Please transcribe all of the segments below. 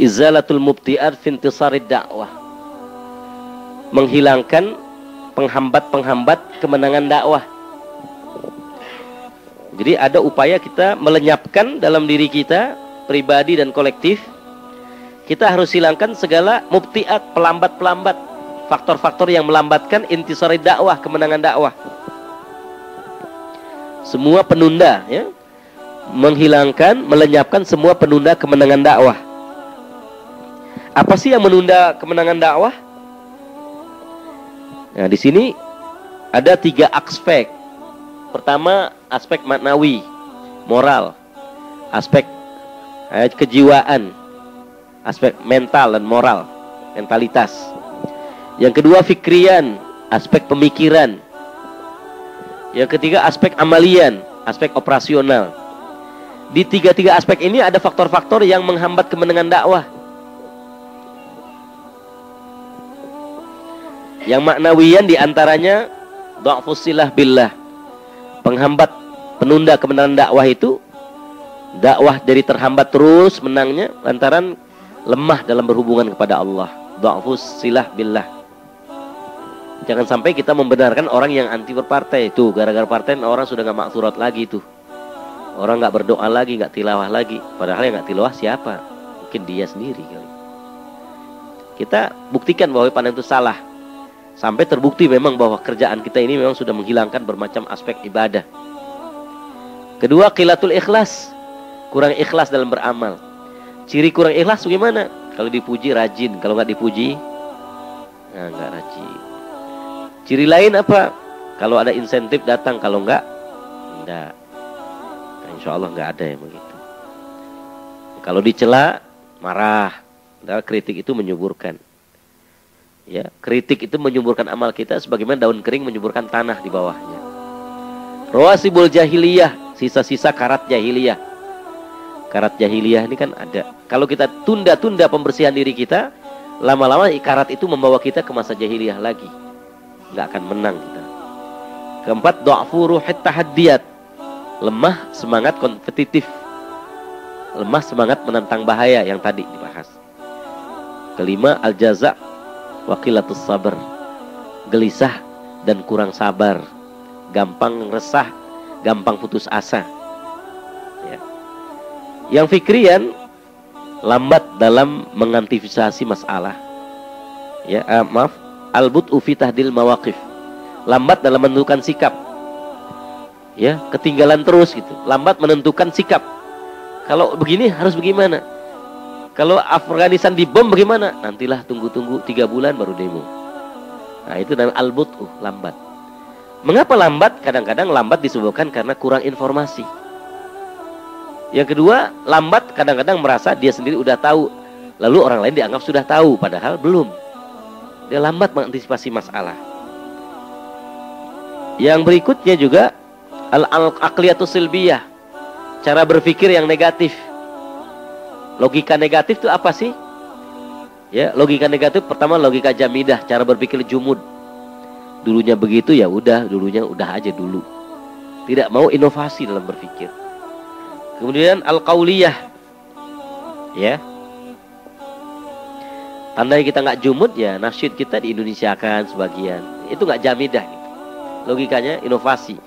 Izalatul mubti'at fintisarid dakwah. Menghilangkan penghambat-penghambat kemenangan dakwah. Jadi ada upaya kita melenyapkan dalam diri kita, pribadi dan kolektif. Kita harus hilangkan segala mubti'at, pelambat-pelambat. Faktor-faktor yang melambatkan intisari dakwah, kemenangan dakwah. Semua penunda ya. Menghilangkan, melenyapkan semua penunda kemenangan dakwah. Apa sih yang menunda kemenangan dakwah? Nah, di sini ada tiga aspek. Pertama, aspek maknawi, moral, aspek eh, kejiwaan, aspek mental dan moral, mentalitas. Yang kedua, fikrian, aspek pemikiran. Yang ketiga, aspek amalian, aspek operasional. Di tiga-tiga aspek ini ada faktor-faktor yang menghambat kemenangan dakwah. Yang maknawiyan di antaranya dha'fus silah billah. Penghambat penunda kemenangan dakwah itu dakwah dari terhambat terus menangnya lantaran lemah dalam berhubungan kepada Allah. Dha'fus silah billah. Jangan sampai kita membenarkan orang yang anti berpartai itu gara-gara partai orang sudah nggak maksurat lagi tuh. Orang nggak berdoa lagi, nggak tilawah lagi. Padahal yang nggak tilawah siapa? Mungkin dia sendiri kali. Kita buktikan bahwa pandang itu salah Sampai terbukti memang bahwa kerjaan kita ini memang sudah menghilangkan bermacam aspek ibadah. Kedua, kilatul ikhlas. Kurang ikhlas dalam beramal. Ciri kurang ikhlas bagaimana? Kalau dipuji rajin, kalau nggak dipuji, nah, rajin. Ciri lain apa? Kalau ada insentif datang, kalau nggak, enggak. Nah, insya Allah nggak ada yang begitu. Kalau dicela, marah. Padahal kritik itu menyuburkan. Ya, kritik itu menyuburkan amal kita sebagaimana daun kering menyuburkan tanah di bawahnya. Rawasibul jahiliyah, sisa-sisa karat jahiliyah. Karat jahiliyah ini kan ada. Kalau kita tunda-tunda pembersihan diri kita, lama-lama karat itu membawa kita ke masa jahiliyah lagi. Nggak akan menang kita. Keempat, du'afu ruhit tahaddiyat. Lemah semangat kompetitif. Lemah semangat menantang bahaya yang tadi dibahas. Kelima, al-jaza' wakilatus sabar gelisah dan kurang sabar gampang resah gampang putus asa ya. yang fikrian lambat dalam mengantisipasi masalah ya uh, maaf albut ufi tahdil mawakif lambat dalam menentukan sikap ya ketinggalan terus gitu lambat menentukan sikap kalau begini harus bagaimana kalau Afghanistan dibom bagaimana? Nantilah tunggu-tunggu tiga bulan baru demo. Nah itu namanya al uh, lambat. Mengapa lambat? Kadang-kadang lambat disebabkan karena kurang informasi. Yang kedua, lambat kadang-kadang merasa dia sendiri udah tahu. Lalu orang lain dianggap sudah tahu, padahal belum. Dia lambat mengantisipasi masalah. Yang berikutnya juga al-aqliyatus silbiyah. Cara berpikir yang negatif Logika negatif itu apa sih? Ya, logika negatif pertama logika jamidah, cara berpikir jumud. Dulunya begitu ya udah, dulunya udah aja dulu. Tidak mau inovasi dalam berpikir. Kemudian al-qauliyah. Ya. Tandai kita nggak jumud ya nasyid kita di Indonesia kan sebagian. Itu nggak jamidah gitu. Logikanya inovasi.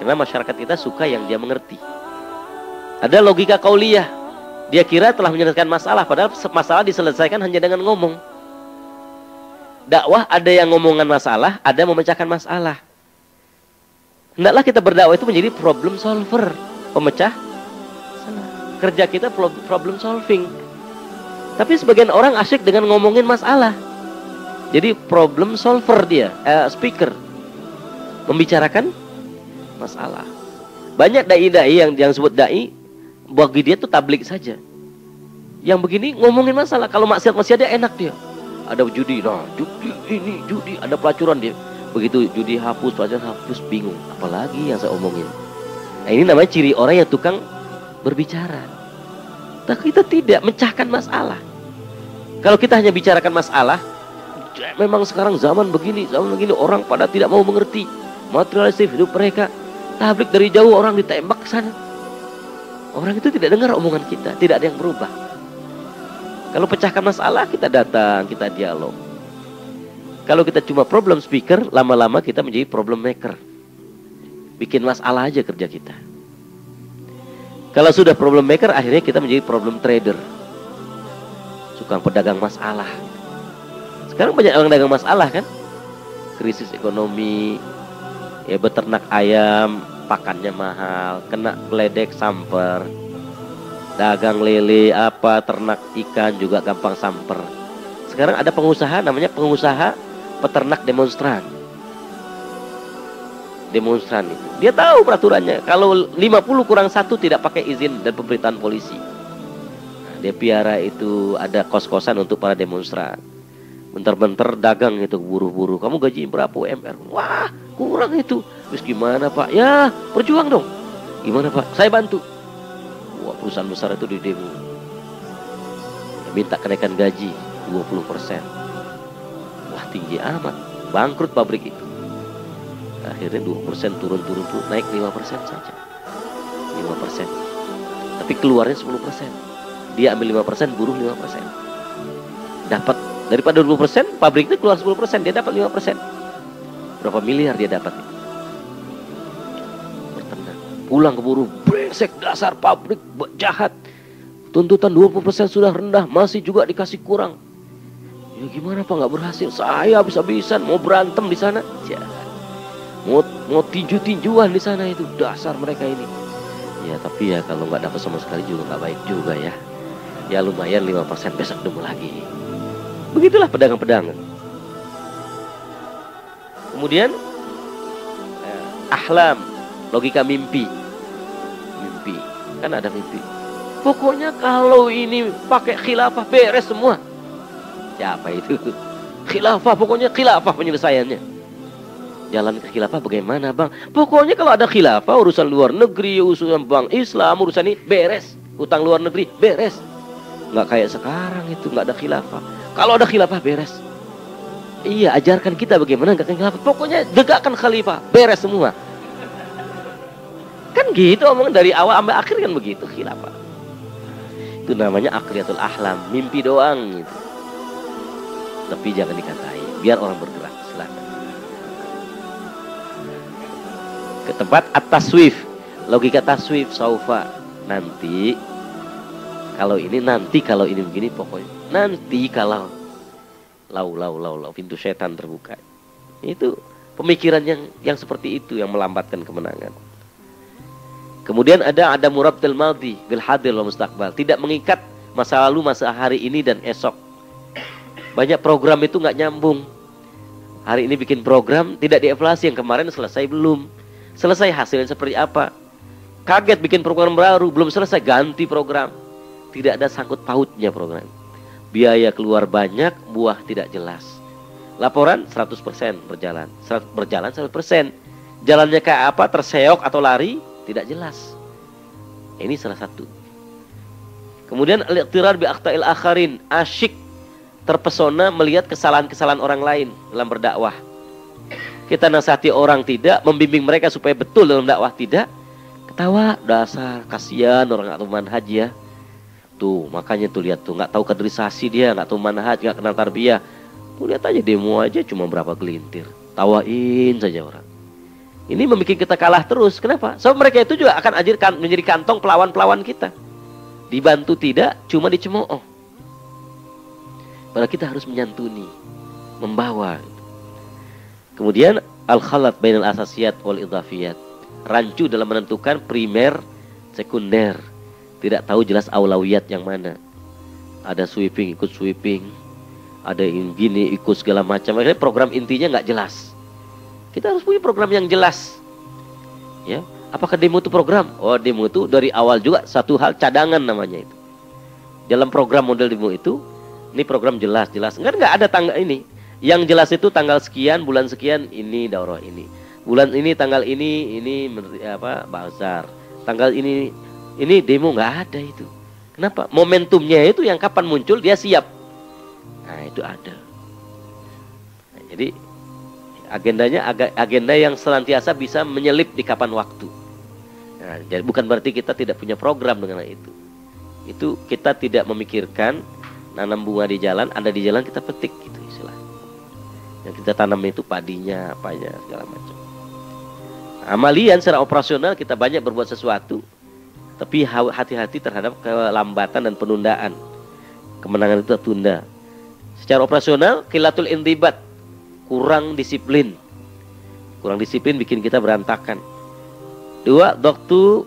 Karena masyarakat kita suka yang dia mengerti. Ada logika kauliyah dia kira telah menyelesaikan masalah, padahal masalah diselesaikan hanya dengan ngomong. Dakwah ada yang ngomongan masalah, ada yang memecahkan masalah. Hendaklah kita berdakwah itu menjadi problem solver, pemecah Kerja kita problem solving. Tapi sebagian orang asyik dengan ngomongin masalah. Jadi problem solver dia, eh, speaker. Membicarakan masalah. Banyak dai-dai yang yang sebut dai bagi dia tuh tablik saja. Yang begini ngomongin masalah. Kalau maksiat masih ada enak dia. Ada judi, nah judi ini judi, ada pelacuran dia. Begitu judi hapus, pelacuran hapus, bingung. Apalagi yang saya omongin. Nah ini namanya ciri orang yang tukang berbicara. Tapi kita tidak mencahkan masalah. Kalau kita hanya bicarakan masalah, memang sekarang zaman begini, zaman begini orang pada tidak mau mengerti materialistik hidup mereka. Tablik dari jauh orang ditembak sana. Orang itu tidak dengar omongan kita, tidak ada yang berubah. Kalau pecahkan masalah kita datang, kita dialog. Kalau kita cuma problem speaker, lama-lama kita menjadi problem maker. Bikin masalah aja kerja kita. Kalau sudah problem maker, akhirnya kita menjadi problem trader. Suka pedagang masalah. Sekarang banyak orang dagang masalah kan? Krisis ekonomi, ya beternak ayam, pakannya mahal, kena ledek samper. Dagang lele apa, ternak ikan juga gampang samper. Sekarang ada pengusaha namanya pengusaha peternak demonstran. Demonstran itu. Dia tahu peraturannya. Kalau 50 kurang satu tidak pakai izin dan pemberitahuan polisi. Nah, dia piara itu ada kos-kosan untuk para demonstran. Bentar-bentar dagang itu buru-buru. Kamu gaji berapa UMR wah kurang itu. Terus gimana pak? Ya berjuang dong. Gimana pak? Saya bantu. Wah perusahaan besar itu di demo minta kenaikan gaji 20% wah tinggi amat. Bangkrut pabrik itu akhirnya 2% turun-turun naik 5% saja 5% tapi keluarnya 10% dia ambil 5% buruh 5% dapat Daripada 20%, pabrik itu keluar 10%, dia dapat 5%. Berapa miliar dia dapat? Bertenang. Pulang ke buruh, brengsek dasar pabrik jahat. Tuntutan 20% sudah rendah, masih juga dikasih kurang. Ya gimana Pak nggak berhasil? Saya habis-habisan mau berantem di sana. Ya. Mau mau tinju-tinjuan di sana itu dasar mereka ini. Ya tapi ya kalau nggak dapat sama sekali juga nggak baik juga ya. Ya lumayan 5% besok demo lagi. Begitulah pedagang-pedagang. Kemudian eh, ahlam, logika mimpi. Mimpi, kan ada mimpi. Pokoknya kalau ini pakai khilafah beres semua. Siapa itu? Khilafah, pokoknya khilafah penyelesaiannya. Jalan ke khilafah bagaimana bang? Pokoknya kalau ada khilafah urusan luar negeri, urusan bank Islam, urusan ini beres. Utang luar negeri beres. Nggak kayak sekarang itu nggak ada khilafah kalau ada khilafah beres. Iya, ajarkan kita bagaimana enggak khilafah. Pokoknya tegakkan khalifah, beres semua. Kan gitu omong dari awal sampai akhir kan begitu khilafah. Itu namanya akliatul ahlam, mimpi doang gitu. Tapi jangan dikatai, biar orang bergerak. Ke tempat atas swift, logika taswif saufa nanti kalau ini nanti kalau ini begini pokoknya Nanti kalau lau lau lau lau pintu setan terbuka. Itu pemikiran yang yang seperti itu yang melambatkan kemenangan. Kemudian ada ada murabtil maldi bil hadir wa mustaqbal. Tidak mengikat masa lalu, masa hari ini dan esok. Banyak program itu nggak nyambung. Hari ini bikin program tidak dievaluasi yang kemarin selesai belum. Selesai hasilnya seperti apa? Kaget bikin program baru, belum selesai ganti program. Tidak ada sangkut pautnya program biaya keluar banyak, buah tidak jelas. Laporan 100% berjalan, berjalan 100%. Jalannya kayak apa, terseok atau lari, tidak jelas. Ini salah satu. Kemudian al-iqtirar bi akhta'il akharin, asyik terpesona melihat kesalahan-kesalahan orang lain dalam berdakwah. Kita nasihati orang tidak, membimbing mereka supaya betul dalam dakwah tidak. Ketawa, dasar, kasihan orang atau manhaj ya Tuh, makanya tuh lihat tuh, nggak tahu kaderisasi dia, nggak tahu manhaj, nggak kenal tarbiyah. Tuh lihat aja demo aja cuma berapa gelintir. Tawain saja orang. Ini membuat kita kalah terus. Kenapa? Sebab so, mereka itu juga akan ajarkan menjadi kantong pelawan-pelawan kita. Dibantu tidak, cuma dicemooh. Padahal kita harus menyantuni, membawa. Kemudian al-khalat bainal asasiyat wal idhafiyat. Rancu dalam menentukan primer, sekunder tidak tahu jelas aulawiyat yang mana. Ada sweeping ikut sweeping, ada yang gini ikut segala macam. Akhirnya program intinya nggak jelas. Kita harus punya program yang jelas. Ya, apakah demo itu program? Oh, demo itu dari awal juga satu hal cadangan namanya itu. Dalam program model demo itu, ini program jelas jelas. Enggak nggak ada tanggal ini. Yang jelas itu tanggal sekian, bulan sekian ini daurah ini. Bulan ini tanggal ini ini apa bazar. Tanggal ini ini demo nggak ada itu. Kenapa? Momentumnya itu yang kapan muncul dia siap. Nah itu ada. Jadi agendanya agenda yang senantiasa bisa menyelip di kapan waktu. Nah, jadi bukan berarti kita tidak punya program dengan itu. Itu kita tidak memikirkan nanam bunga di jalan, ada di jalan kita petik gitu. Yang kita tanam itu padinya, apanya segala macam. Amalian secara operasional kita banyak berbuat sesuatu, tapi hati-hati terhadap kelambatan dan penundaan. Kemenangan itu tertunda. Secara operasional, kilatul intibat, kurang disiplin. Kurang disiplin bikin kita berantakan. Dua, doktu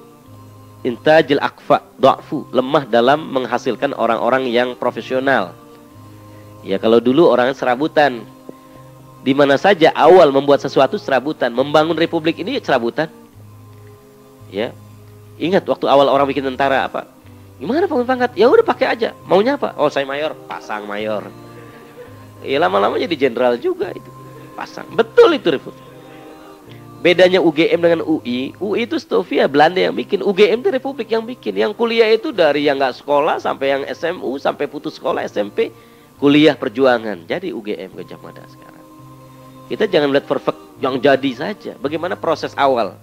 intajil akfa, do'fu, lemah dalam menghasilkan orang-orang yang profesional. Ya kalau dulu orang serabutan, di mana saja awal membuat sesuatu serabutan, membangun republik ini serabutan. Ya. Ingat waktu awal orang bikin tentara apa? Gimana pangkat pangkat? Ya udah pakai aja. Maunya apa? Oh, saya mayor, pasang mayor. Ya lama-lama jadi jenderal juga itu. Pasang. Betul itu republik. Bedanya UGM dengan UI, UI itu Stovia Belanda yang bikin, UGM itu Republik yang bikin. Yang kuliah itu dari yang nggak sekolah sampai yang SMU sampai putus sekolah SMP, kuliah perjuangan. Jadi UGM Gajah Mada sekarang. Kita jangan lihat perfect yang jadi saja. Bagaimana proses awal?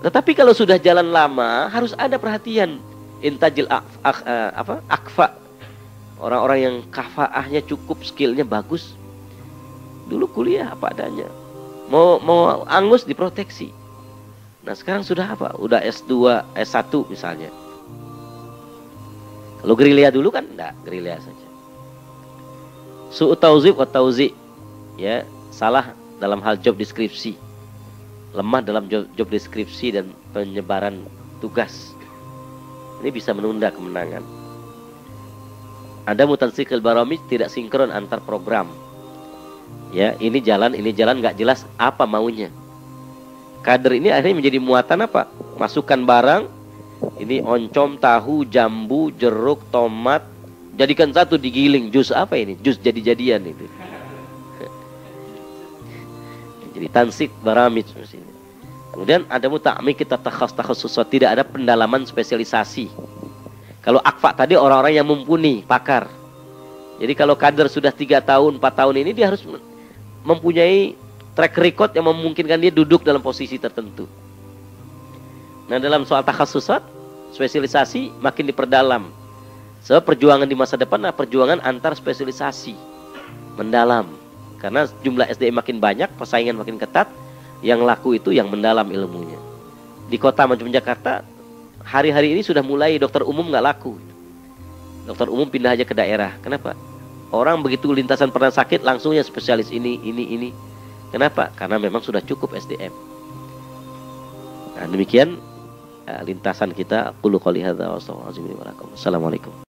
Tetapi kalau sudah jalan lama harus ada perhatian. Intajil ak, eh, apa? akfa. Orang-orang yang kafaahnya cukup, skillnya bagus. Dulu kuliah apa adanya mau mau angus diproteksi. Nah sekarang sudah apa? Udah S2, S1 misalnya. Kalau gerilya dulu kan enggak, gerilya saja. Su'u tauzib wa tauzi. Ya, salah dalam hal job deskripsi. Lemah dalam job, job deskripsi dan penyebaran tugas. Ini bisa menunda kemenangan. Ada mutansikil baromi tidak sinkron antar program ya ini jalan ini jalan nggak jelas apa maunya kader ini akhirnya menjadi muatan apa masukkan barang ini oncom tahu jambu jeruk tomat jadikan satu digiling jus apa ini jus jadi-jadian itu jadi tansik baramit kemudian ada mutakmi kita takhas sesuatu tidak ada pendalaman spesialisasi kalau akfa tadi orang-orang yang mumpuni pakar jadi kalau kader sudah tiga tahun empat tahun ini dia harus mempunyai track record yang memungkinkan dia duduk dalam posisi tertentu. Nah dalam soal takhasusat, spesialisasi makin diperdalam. Sebab perjuangan di masa depan adalah perjuangan antar spesialisasi. Mendalam. Karena jumlah SDM makin banyak, persaingan makin ketat, yang laku itu yang mendalam ilmunya. Di kota macam Jakarta, hari-hari ini sudah mulai dokter umum nggak laku. Dokter umum pindah aja ke daerah. Kenapa? Orang begitu lintasan pernah sakit langsungnya spesialis ini, ini, ini. Kenapa? Karena memang sudah cukup SDM. Nah, demikian uh, lintasan kita. Assalamualaikum.